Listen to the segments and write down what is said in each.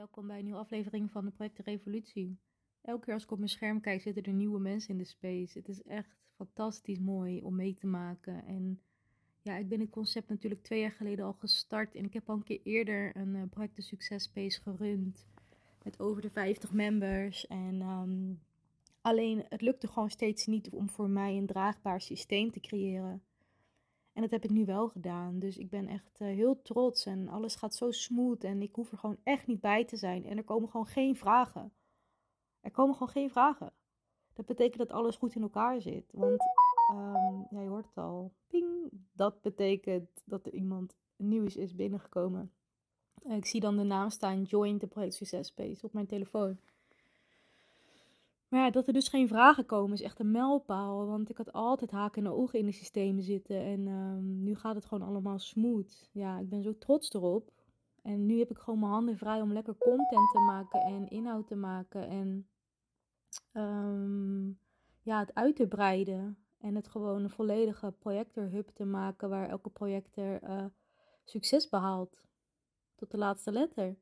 welkom bij een nieuwe aflevering van de Project Revolutie. Elke keer als ik op mijn scherm kijk, zitten er nieuwe mensen in de space. Het is echt fantastisch mooi om mee te maken. En ja, ik ben het concept natuurlijk twee jaar geleden al gestart. En ik heb al een keer eerder een uh, Project de Succes Space gerund. Met over de 50 members. En um, alleen, het lukte gewoon steeds niet om voor mij een draagbaar systeem te creëren. En dat heb ik nu wel gedaan. Dus ik ben echt uh, heel trots en alles gaat zo smooth. En ik hoef er gewoon echt niet bij te zijn. En er komen gewoon geen vragen. Er komen gewoon geen vragen. Dat betekent dat alles goed in elkaar zit. Want um, ja, je hoort het al. Ping. Dat betekent dat er iemand nieuws is binnengekomen. Ik zie dan de naam staan Join the Project Success Space op mijn telefoon. Maar ja, dat er dus geen vragen komen is echt een mijlpaal. Want ik had altijd haken en ogen in de systemen zitten. En um, nu gaat het gewoon allemaal smooth. Ja, ik ben zo trots erop. En nu heb ik gewoon mijn handen vrij om lekker content te maken en inhoud te maken. En um, ja, het uit te breiden. En het gewoon een volledige projector-hub te maken waar elke projector uh, succes behaalt. Tot de laatste letter.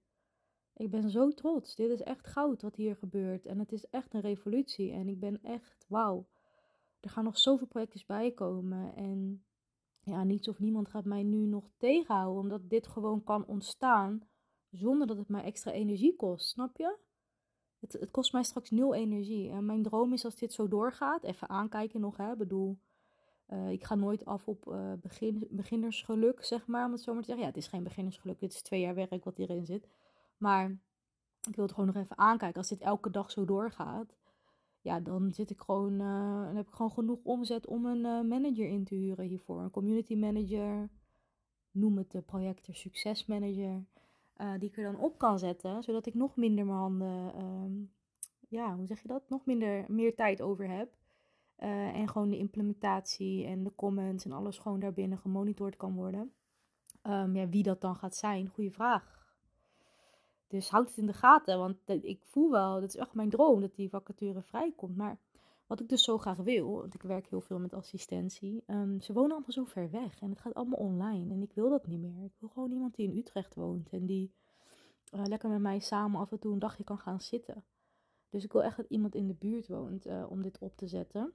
Ik ben zo trots. Dit is echt goud wat hier gebeurt. En het is echt een revolutie. En ik ben echt, wauw. Er gaan nog zoveel projecten bij komen. En ja, niets of niemand gaat mij nu nog tegenhouden. Omdat dit gewoon kan ontstaan zonder dat het mij extra energie kost. Snap je? Het, het kost mij straks nul energie. En mijn droom is als dit zo doorgaat. Even aankijken nog, hè. Bedoel, uh, ik ga nooit af op uh, begin, beginnersgeluk, zeg maar. Om het zo maar te zeggen. Ja, het is geen beginnersgeluk. Dit is twee jaar werk wat hierin zit. Maar ik wil het gewoon nog even aankijken. Als dit elke dag zo doorgaat, ja, dan zit ik gewoon, uh, dan heb ik gewoon genoeg omzet om een uh, manager in te huren hiervoor. Een community manager, noem het de projector succesmanager, uh, die ik er dan op kan zetten, zodat ik nog minder mijn handen, um, ja, hoe zeg je dat, nog minder, meer tijd over heb. en gewoon de implementatie en de comments en alles gewoon daarbinnen gemonitord kan worden. Um, ja, wie dat dan gaat zijn, goede vraag. Dus houd het in de gaten, want ik voel wel, dat is echt mijn droom, dat die vacature vrijkomt. Maar wat ik dus zo graag wil, want ik werk heel veel met assistentie, um, ze wonen allemaal zo ver weg en het gaat allemaal online. En ik wil dat niet meer. Ik wil gewoon iemand die in Utrecht woont en die uh, lekker met mij samen af en toe een dagje kan gaan zitten. Dus ik wil echt dat iemand in de buurt woont uh, om dit op te zetten.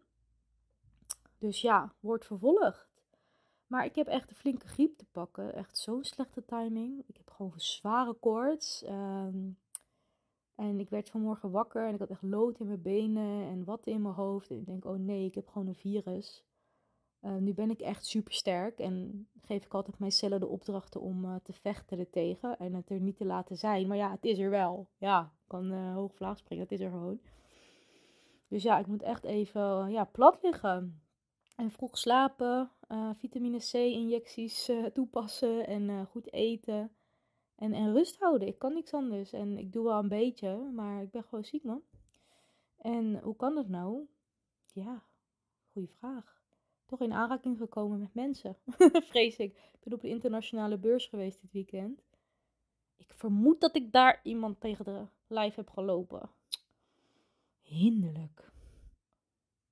Dus ja, wordt vervolgd. Maar ik heb echt een flinke griep te pakken. Echt zo'n slechte timing. Ik heb gewoon zware koorts. Um, en ik werd vanmorgen wakker en ik had echt lood in mijn benen en wat in mijn hoofd. En ik denk, oh nee, ik heb gewoon een virus. Uh, nu ben ik echt super sterk en geef ik altijd mijn cellen de opdrachten om uh, te vechten ertegen en het er niet te laten zijn. Maar ja, het is er wel. Ja, ik kan uh, hoog vlaag springen, het is er gewoon. Dus ja, ik moet echt even ja, plat liggen. En vroeg slapen, uh, vitamine C-injecties uh, toepassen en uh, goed eten. En, en rust houden. Ik kan niks anders. En ik doe wel een beetje, maar ik ben gewoon ziek, man. En hoe kan dat nou? Ja, goede vraag. Toch in aanraking gekomen met mensen, vrees ik. Ik ben op de internationale beurs geweest dit weekend. Ik vermoed dat ik daar iemand tegen de lijf heb gelopen. Hinderlijk.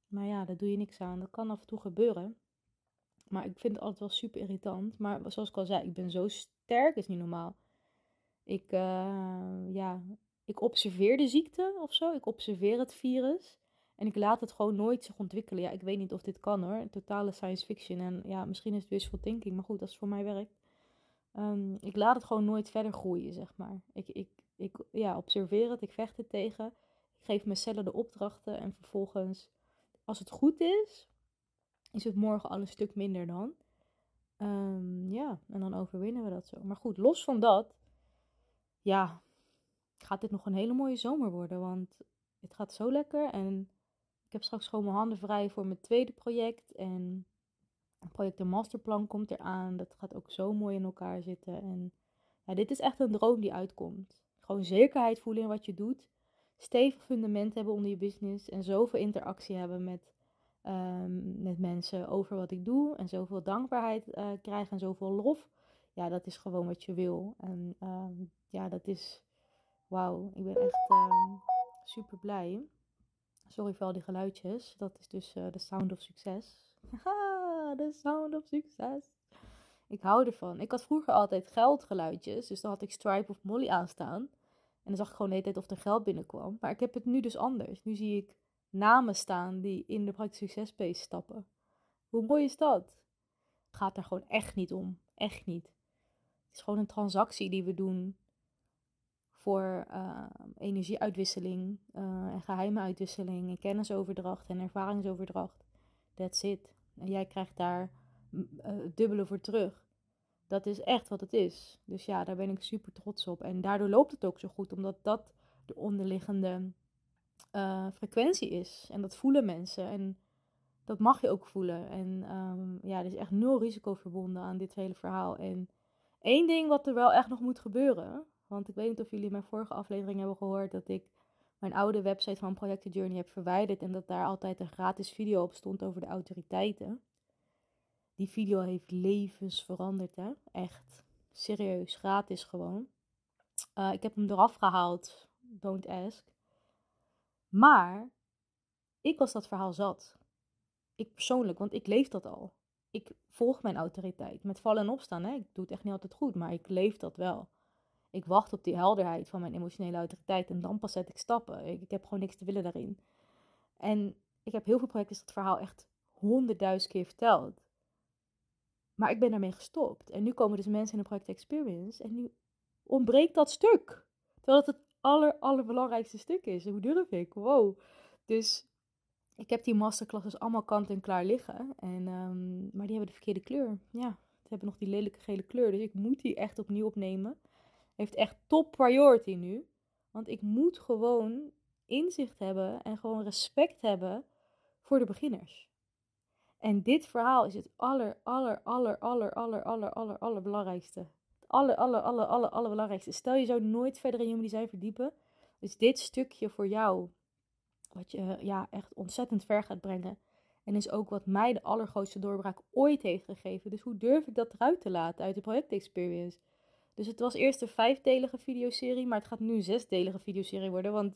Maar ja, daar doe je niks aan. Dat kan af en toe gebeuren. Maar ik vind het altijd wel super irritant. Maar zoals ik al zei, ik ben zo sterk, is niet normaal. Ik, uh, ja, ik observeer de ziekte of zo. Ik observeer het virus. En ik laat het gewoon nooit zich ontwikkelen. Ja, ik weet niet of dit kan hoor. Totale science fiction. En ja, misschien is het wishful thinking. Maar goed, dat is voor mij werkt. Um, ik laat het gewoon nooit verder groeien, zeg maar. Ik, ik, ik ja, observeer het. Ik vecht het tegen. Ik geef mijn cellen de opdrachten. En vervolgens als het goed is, is het morgen al een stuk minder dan. Um, ja, en dan overwinnen we dat zo. Maar goed, los van dat, ja, gaat dit nog een hele mooie zomer worden. Want het gaat zo lekker. En ik heb straks gewoon mijn handen vrij voor mijn tweede project. En het project de masterplan komt eraan. Dat gaat ook zo mooi in elkaar zitten. En ja, dit is echt een droom die uitkomt. Gewoon zekerheid voelen in wat je doet stevig fundament hebben onder je business en zoveel interactie hebben met, um, met mensen over wat ik doe en zoveel dankbaarheid uh, krijgen en zoveel lof. Ja, dat is gewoon wat je wil. En um, ja, dat is wauw. Ik ben echt um, super blij. Sorry voor al die geluidjes. Dat is dus uh, de sound of succes. De sound of succes. Ik hou ervan. Ik had vroeger altijd geldgeluidjes. Dus dan had ik Stripe of Molly aanstaan. En dan zag ik gewoon de hele tijd of er geld binnenkwam. Maar ik heb het nu dus anders. Nu zie ik namen staan die in de Project Success Space stappen. Hoe mooi is dat? Het gaat er gewoon echt niet om. Echt niet. Het is gewoon een transactie die we doen voor uh, energieuitwisseling uh, en geheime uitwisseling en kennisoverdracht en ervaringsoverdracht. That's it. En jij krijgt daar uh, het dubbele voor terug. Dat is echt wat het is. Dus ja, daar ben ik super trots op. En daardoor loopt het ook zo goed, omdat dat de onderliggende frequentie is. En dat voelen mensen. En dat mag je ook voelen. En um, ja, er is echt nul risico verbonden aan dit hele verhaal. En één ding wat er wel echt nog moet gebeuren. Want ik weet niet of jullie mijn vorige aflevering hebben gehoord dat ik mijn oude website van Project Journey heb verwijderd. En dat daar altijd een gratis video op stond over de autoriteiten. Die video heeft levens veranderd, hè? Echt. Serieus, gratis gewoon. Uh, ik heb hem eraf gehaald. Don't ask. Maar ik was dat verhaal zat. Ik persoonlijk, want ik leef dat al. Ik volg mijn autoriteit. Met vallen en opstaan. Hè? Ik doe het echt niet altijd goed, maar ik leef dat wel. Ik wacht op die helderheid van mijn emotionele autoriteit en dan pas zet ik stappen. Ik, heb gewoon niks te willen daarin. En ik heb heel veel projecten dat verhaal echt honderdduizend keer verteld. Maar ik ben daarmee gestopt. En nu komen dus mensen in de project experience en nu ontbreekt dat stuk. Terwijl het het aller, allerbelangrijkste stuk is. Hoe durf ik? Wow. Dus ik heb die masterclasses allemaal kant en klaar liggen. En, um, maar die hebben de verkeerde kleur. Ja, ze hebben nog die lelijke gele kleur. Dus ik moet die echt opnieuw opnemen. Heeft echt top priority nu. Want ik moet gewoon inzicht hebben en gewoon respect hebben voor de beginners. En dit verhaal is het aller, aller, aller, aller, aller, aller, aller, allerbelangrijkste. Het aller, aller, aller, aller, allerbelangrijkste. Stel je zou nooit verder in human design verdiepen. Dus dit stukje voor jou wat je ja, echt ontzettend ver gaat brengen. En is ook wat mij de allergrootste doorbraak ooit heeft gegeven. Dus hoe durf ik dat eruit te laten uit de project experience? Dus het was eerst een vijfdelige videoserie, maar het gaat nu een zesdelige videoserie worden, want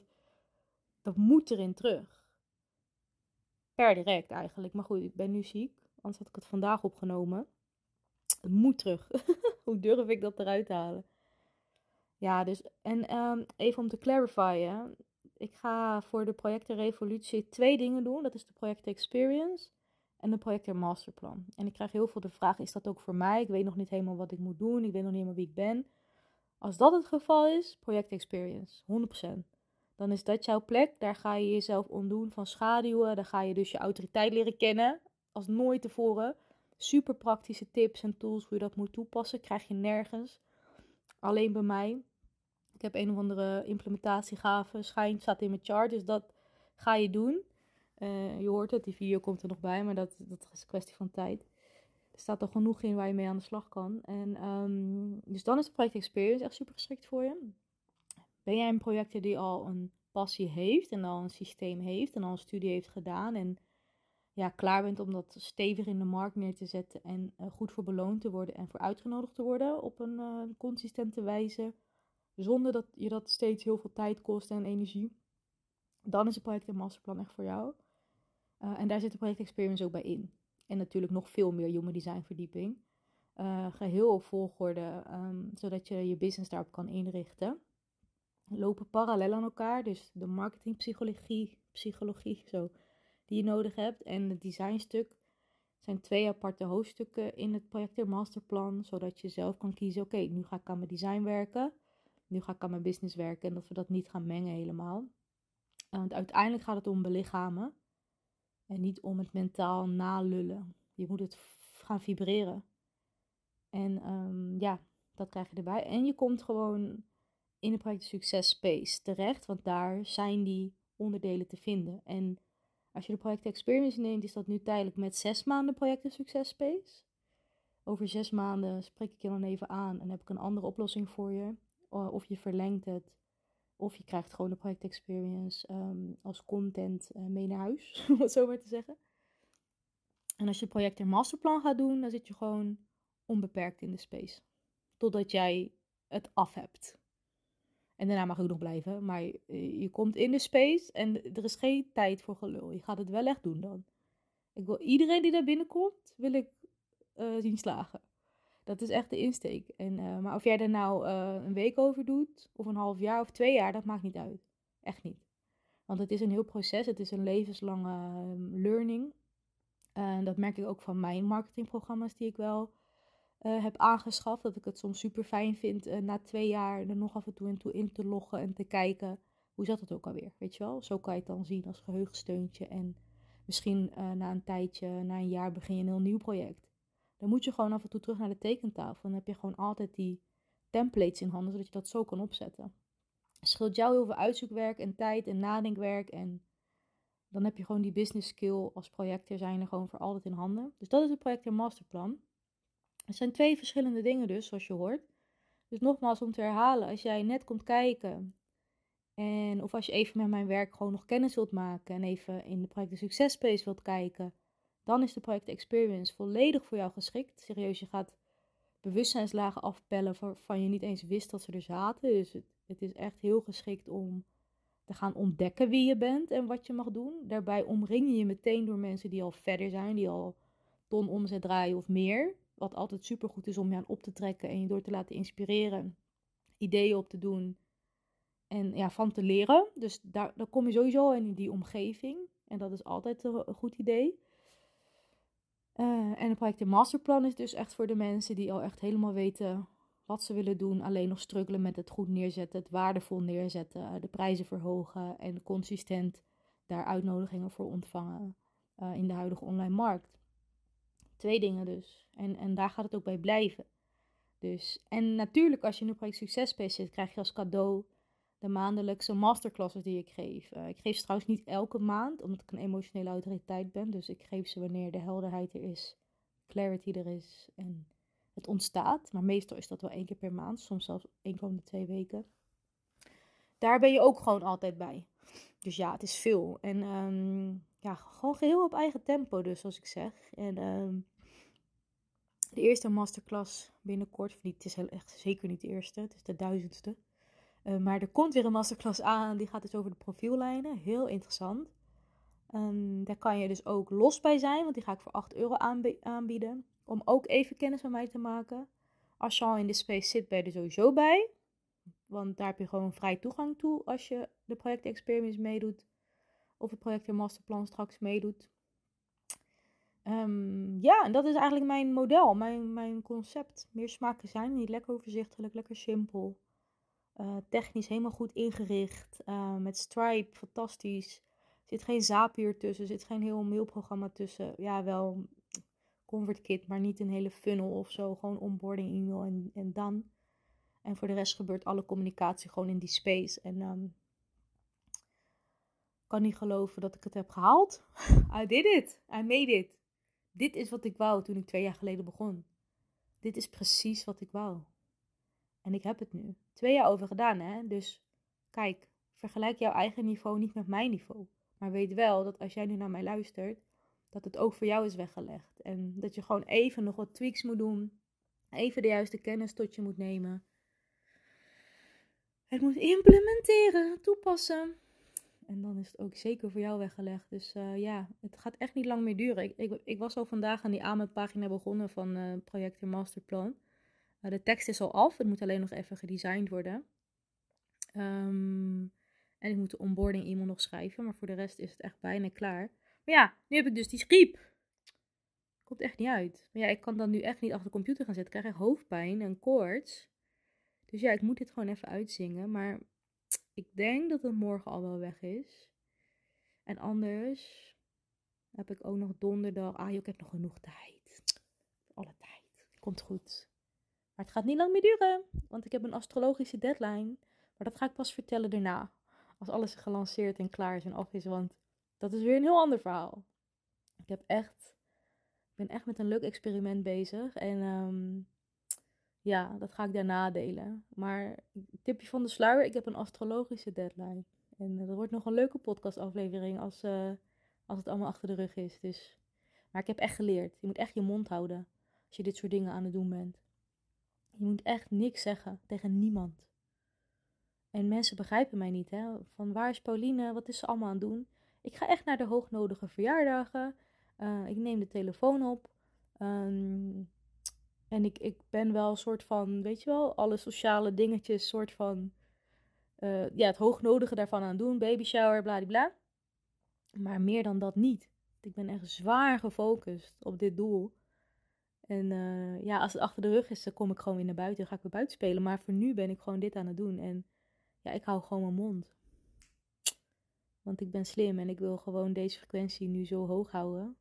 dat moet erin terug. Per direct eigenlijk. Maar goed, ik ben nu ziek, anders had ik het vandaag opgenomen. Moet terug. hoe durf ik dat eruit te halen? Ja, dus en um, even om te clarifyen ik ga voor de projecten Revolutie twee dingen doen. Dat is de project Experience en de projecten Masterplan. En ik krijg heel veel de vraag, is dat ook voor mij? Ik weet nog niet helemaal wat ik moet doen. Ik weet nog niet helemaal wie ik ben. Als dat het geval is, project Experience, 100%. Dan is dat jouw plek. Daar ga je jezelf ontdoen van schaduwen. Dan ga je dus je autoriteit leren kennen. Als nooit tevoren. Super praktische tips en tools hoe je dat moet toepassen. Krijg je nergens. Alleen bij mij. Ik heb een of andere implementatiegave, schijnt, staat in mijn chart. Dus dat ga je doen. Uh, je hoort het, die video komt er nog bij, maar dat, dat is een kwestie van tijd. Er staat er genoeg in waar je mee aan de slag kan. En, um, dus dan is de project experience echt super geschikt voor je. Ben jij een projector die al een passie heeft en al een systeem heeft en al een studie heeft gedaan en ja, klaar bent om dat stevig in de markt neer te zetten en uh, goed voor beloond te worden en voor uitgenodigd te worden op een uh, consistente wijze, zonder dat je dat steeds heel veel tijd kost en energie, dan is het project en masterplan echt voor jou. Uh, en daar zit de project experience ook bij in. En natuurlijk nog veel meer human design verdieping. Geheel op volgorde, um, zodat je je business daarop kan inrichten. Lopen parallel aan elkaar, dus de marketingpsychologie, psychologie, zo, die je nodig hebt. En het designstuk zijn twee aparte hoofdstukken in het project masterplan, zodat je zelf kan kiezen, oké, nu ga ik aan mijn design werken nu ga ik aan mijn business werken en dat we dat niet gaan mengen helemaal. Want uiteindelijk gaat het om belichamen en niet om het mentaal nalullen. Je moet het gaan vibreren. En um, ja, dat krijg je erbij. En je komt gewoon in de project Success Space terecht, want daar zijn die onderdelen te vinden. En als je de project Experience neemt, is dat nu tijdelijk met zes maanden project Success Space. Over zes maanden spreek ik je dan even aan en heb ik een andere oplossing voor je. Eh, of je verlengt het. Of je krijgt gewoon de project experience ehm, als content uh, mee naar huis, om het zo maar te zeggen. En als je project en masterplan gaat doen, dan zit je gewoon onbeperkt in de space. Totdat jij het af hebt. En daarna mag ik nog blijven. Maar je, je, komt in de space en er is geen tijd voor gelul. Je gaat het wel echt doen dan. Ik wil iedereen die daar binnenkomt, wil ik uh, zien slagen. Dat is echt de insteek. En, uh, maar of jij er nou een week over doet, of een half jaar of twee jaar, dat maakt niet uit. Echt niet. Want het is een heel proces, het is een levenslange uh, learning. En dat merk ik ook van mijn marketingprogramma's die ik wel heb aangeschaft. Dat ik het soms super fijn vind na twee jaar er nog af en toe in, toe in te loggen en te kijken. Hoe zat het ook alweer, weet je wel? Zo kan je het dan zien als geheugensteuntje. En misschien na een tijdje, na een jaar begin je een heel nieuw project. Dan moet je gewoon af en toe terug naar de tekentafel. Dan heb je gewoon altijd die templates in handen, zodat je dat zo kan opzetten. Scheelt jou heel veel uitzoekwerk en tijd en nadenkwerk. En dan heb je gewoon die business skill als projector zijn er gewoon voor altijd in handen. Dus dat is het projector masterplan. Het zijn twee verschillende dingen dus, zoals je hoort. Dus nogmaals om te herhalen, als jij net komt kijken en of als je even met mijn werk gewoon nog kennis wilt maken en even in de projecten successpace wilt kijken, dan is de project experience volledig voor jou geschikt. Serieus, je gaat bewustzijnslagen afpellen waarvan je niet eens wist dat ze er zaten. Dus het, het is echt heel geschikt om te gaan ontdekken wie je bent en wat je mag doen. Daarbij omring je je meteen door mensen die al verder zijn, die al ton omzet draaien of meer. Wat altijd super goed is om je aan op te trekken en je door te laten inspireren. Ideeën op te doen en ja, van te leren. Dus daar, daar kom je sowieso in die omgeving. En dat is altijd een goed idee. Uh, en het project masterplan is dus echt voor de mensen die al echt helemaal weten wat ze willen doen. Alleen nog struggelen met het goed neerzetten, het waardevol neerzetten, eh, de prijzen verhogen en consistent daar uitnodigingen voor ontvangen uh, in de huidige online markt. Twee dingen dus. En, en daar gaat het ook bij blijven. Dus, en natuurlijk, als je in een project succespace zit, krijg je als cadeau de maandelijkse masterclasses die ik geef. Uh, ik geef ze trouwens niet elke maand, omdat ik een emotionele autoriteit ben. Dus ik geef ze wanneer de helderheid er is, clarity er is en het ontstaat. Maar meestal is dat wel één keer per maand, soms zelfs één van de twee weken. Daar ben je ook gewoon altijd bij. Dus ja, het is veel. En um, ja, gewoon geheel op eigen tempo dus, zoals ik zeg. En um, de eerste masterclass binnenkort, niet, het is echt zeker niet de eerste, het is de duizendste. Uh, maar er komt weer een masterclass aan, die gaat dus over de profiellijnen. Heel interessant. Um, daar kan je dus ook los bij zijn, want die ga ik voor 8 euro aanbieden. Om ook even kennis van mij te maken. Als je al in de space zit, ben je er sowieso bij. Want daar heb je gewoon vrij toegang toe als je de project Experience meedoet. Of het project Masterplan straks meedoet. Um, ja, en dat is eigenlijk mijn model, mijn, mijn concept. Meer smaken zijn niet lekker overzichtelijk, lekker simpel. Uh, technisch helemaal goed ingericht. Uh, met Stripe, fantastisch. Er zit geen Zapier tussen, er zit geen heel mailprogramma tussen. Ja, wel ConvertKit, maar niet een hele funnel of zo. Gewoon onboarding, e-mail en, en dan. En voor de rest gebeurt alle communicatie gewoon in die space. En um, kan niet geloven dat ik het heb gehaald. I did it. I made it. Dit is wat ik wou toen ik twee jaar geleden begon. Dit is precies wat ik wou. En ik heb het nu. Twee jaar over gedaan, hè? Dus kijk, vergelijk jouw eigen niveau niet met mijn niveau. Maar weet wel dat als jij nu naar mij luistert, dat het ook voor jou is weggelegd. En dat je gewoon even nog wat tweaks moet doen. Even de juiste kennis tot je moet nemen. Het moet implementeren, toepassen. En dan is het ook zeker voor jou weggelegd. Dus uh, ja, het gaat echt niet lang meer duren. Ik, ik, ik was al vandaag aan die AME-pagina begonnen van uh, Project Masterplan. Uh, de tekst is al af, het moet alleen nog even gedesigned worden. Um, en ik moet de onboarding e-mail nog schrijven, maar voor de rest is het echt bijna klaar. Maar ja, nu heb ik dus die griep. Komt echt niet uit. Maar ja, ik kan dan nu echt niet achter de computer gaan zitten. Ik krijg echt hoofdpijn en koorts. Dus ja, ik moet dit gewoon even uitzingen. Maar ik denk dat het morgen al wel weg is. En anders heb ik ook nog donderdag. Ah, ik heb nog genoeg tijd. Alle tijd. Komt goed. Maar het gaat niet lang meer duren. Want ik heb een astrologische deadline. Maar dat ga ik pas vertellen daarna. Als alles gelanceerd en klaar is en af is. Want dat is weer een heel ander verhaal. Ik heb echt. Ik ben echt met een leuk experiment bezig. En um, ja, dat ga ik daarna delen. Maar tipje van de sluier, ik heb een astrologische deadline. En dat wordt nog een leuke podcastaflevering als, uh, als het allemaal achter de rug is. Dus. Maar ik heb echt geleerd. Je moet echt je mond houden als je dit soort dingen aan het doen bent. Je moet echt niks zeggen tegen niemand. En mensen begrijpen mij niet, hè. Van waar is Pauline? Wat is ze allemaal aan het doen? Ik ga echt naar de hoognodige verjaardagen. Uh, ik neem de telefoon op. Um, En ik, ik ben wel een soort van, weet je wel, alle sociale dingetjes, soort van, uh, ja, het hoognodige daarvan aan doen. Baby shower, bladibla. Maar meer dan dat niet. Ik ben echt zwaar gefocust op dit doel. En uh, ja, als het achter de rug is, dan kom ik gewoon weer naar buiten. Ga ik weer buiten spelen. Maar voor nu ben ik gewoon dit aan het doen. En ja, ik hou gewoon mijn mond. Want ik ben slim en ik wil gewoon deze frequentie nu zo hoog houden.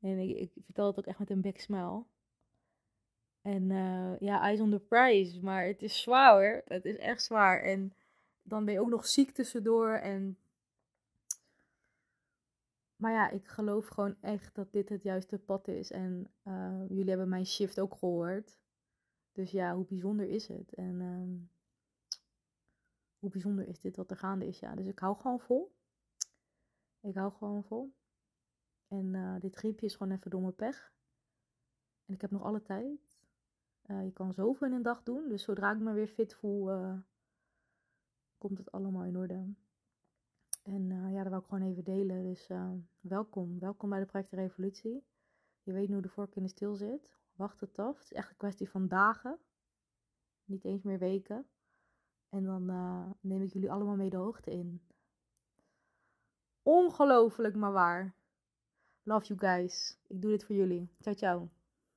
En ik, ik vertel het ook echt met een big smile. En uh, ja, eyes on the prize. Maar het is zwaar hoor. Het is echt zwaar. En dan ben je ook nog ziek tussendoor. En... Maar ja, ik geloof gewoon echt dat dit het juiste pad is. En uh, jullie hebben mijn shift ook gehoord. Dus ja, hoe bijzonder is het? En um, hoe bijzonder is dit wat er gaande is? Ja, dus ik hou gewoon vol. Ik hou gewoon vol. En uh, dit griepje is gewoon even domme pech. En ik heb nog alle tijd. Uh, je kan zoveel in een dag doen. Dus zodra ik me weer fit voel, uh, komt het allemaal in orde. En ja, dat wil ik gewoon even delen. Dus welkom. Welkom bij de Project Revolutie. Je weet nu hoe de vork in de stil zit. Wacht het af. Het is echt een kwestie van dagen. Niet eens meer weken. En dan neem ik jullie allemaal mee de hoogte in. Ongelooflijk maar waar. Love you guys. Ik doe dit voor jullie. Ciao, ciao.